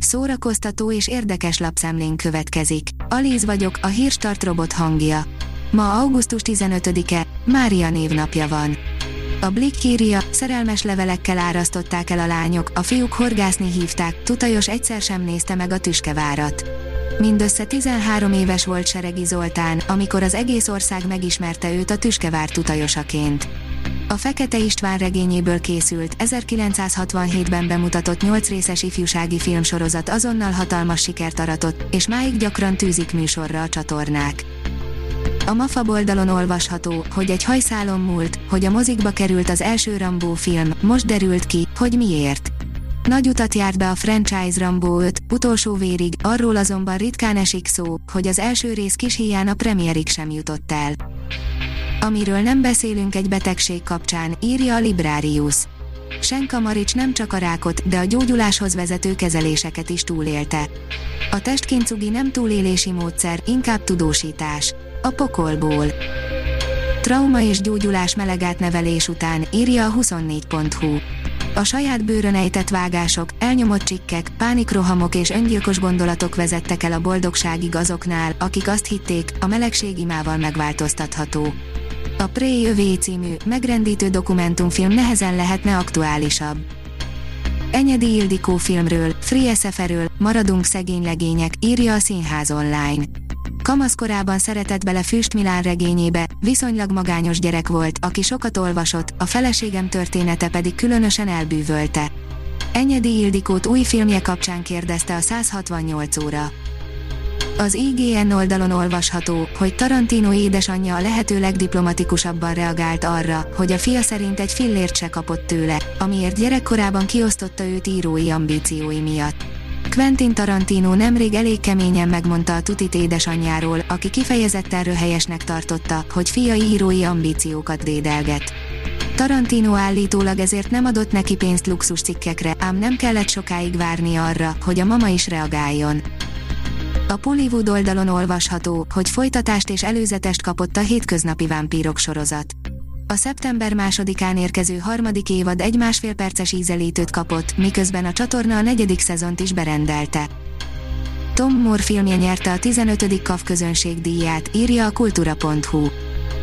Szórakoztató és érdekes lapszemlén következik. Alíz vagyok, a hírstart robot hangja. Ma augusztus 15-e, Mária névnapja van. A Blick írja, szerelmes levelekkel árasztották el a lányok, a fiúk horgászni hívták, tutajos egyszer sem nézte meg a tüskevárat. Mindössze 13 éves volt Seregi Zoltán, amikor az egész ország megismerte őt a tüskevár tutajosaként. A Fekete István regényéből készült, 1967-ben bemutatott 8 részes ifjúsági filmsorozat azonnal hatalmas sikert aratott, és máig gyakran tűzik műsorra a csatornák. A MAFA oldalon olvasható, hogy egy hajszálon múlt, hogy a mozikba került az első Rambó film, most derült ki, hogy miért. Nagy utat járt be a franchise Rambo 5, utolsó vérig, arról azonban ritkán esik szó, hogy az első rész kis híján a premierig sem jutott el. Amiről nem beszélünk egy betegség kapcsán, írja a Librarius. Senka Marics nem csak a rákot, de a gyógyuláshoz vezető kezeléseket is túlélte. A testkincugi nem túlélési módszer, inkább tudósítás. A pokolból. Trauma és gyógyulás melegát nevelés után, írja a 24.hu. A saját bőrön ejtett vágások, elnyomott csikkek, pánikrohamok és öngyilkos gondolatok vezettek el a boldogságig azoknál, akik azt hitték, a melegség imával megváltoztatható. A Prey övé című, megrendítő dokumentumfilm nehezen lehetne aktuálisabb. Enyedi Ildikó filmről, Free SF-ről, Maradunk szegény legények, írja a Színház online. Kamaszkorában szeretett bele Füst Milán regényébe, viszonylag magányos gyerek volt, aki sokat olvasott, a feleségem története pedig különösen elbűvölte. Enyedi Ildikót új filmje kapcsán kérdezte a 168 óra. Az IGN oldalon olvasható, hogy Tarantino édesanyja a lehető legdiplomatikusabban reagált arra, hogy a fia szerint egy fillért se kapott tőle, amiért gyerekkorában kiosztotta őt írói ambíciói miatt. Quentin Tarantino nemrég elég keményen megmondta a tutit édesanyjáról, aki kifejezetten röhelyesnek tartotta, hogy fiai írói ambíciókat dédelget. Tarantino állítólag ezért nem adott neki pénzt luxus cikkekre, ám nem kellett sokáig várni arra, hogy a mama is reagáljon. A Pollywood oldalon olvasható, hogy folytatást és előzetest kapott a hétköznapi vámpírok sorozat. A szeptember másodikán érkező harmadik évad egy másfél perces ízelítőt kapott, miközben a csatorna a negyedik szezont is berendelte. Tom Moore filmje nyerte a 15. KAV közönség díját, írja a kultura.hu.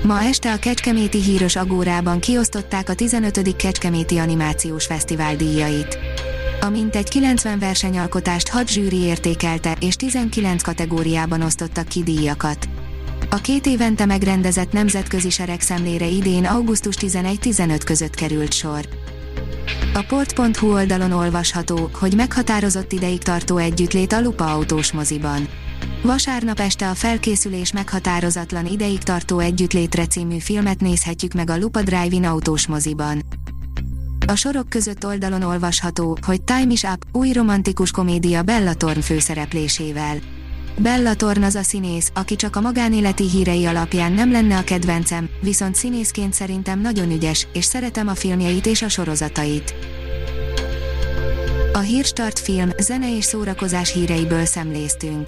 Ma este a Kecskeméti Híros Agórában kiosztották a 15. Kecskeméti Animációs Fesztivál díjait. A mintegy 90 versenyalkotást 6 zsűri értékelte, és 19 kategóriában osztottak ki díjakat. A két évente megrendezett nemzetközi seregszemlére idén augusztus 11-15 között került sor. A port.hu oldalon olvasható, hogy meghatározott ideig tartó együttlét a Lupa autós moziban. Vasárnap este a felkészülés meghatározatlan ideig tartó együttlétre című filmet nézhetjük meg a Lupa Drive-in autós moziban. A sorok között oldalon olvasható, hogy Time is Up, új romantikus komédia Bella Thorne főszereplésével. Bella Thorne az a színész, aki csak a magánéleti hírei alapján nem lenne a kedvencem, viszont színészként szerintem nagyon ügyes, és szeretem a filmjeit és a sorozatait. A Hírstart film, zene és szórakozás híreiből szemléztünk.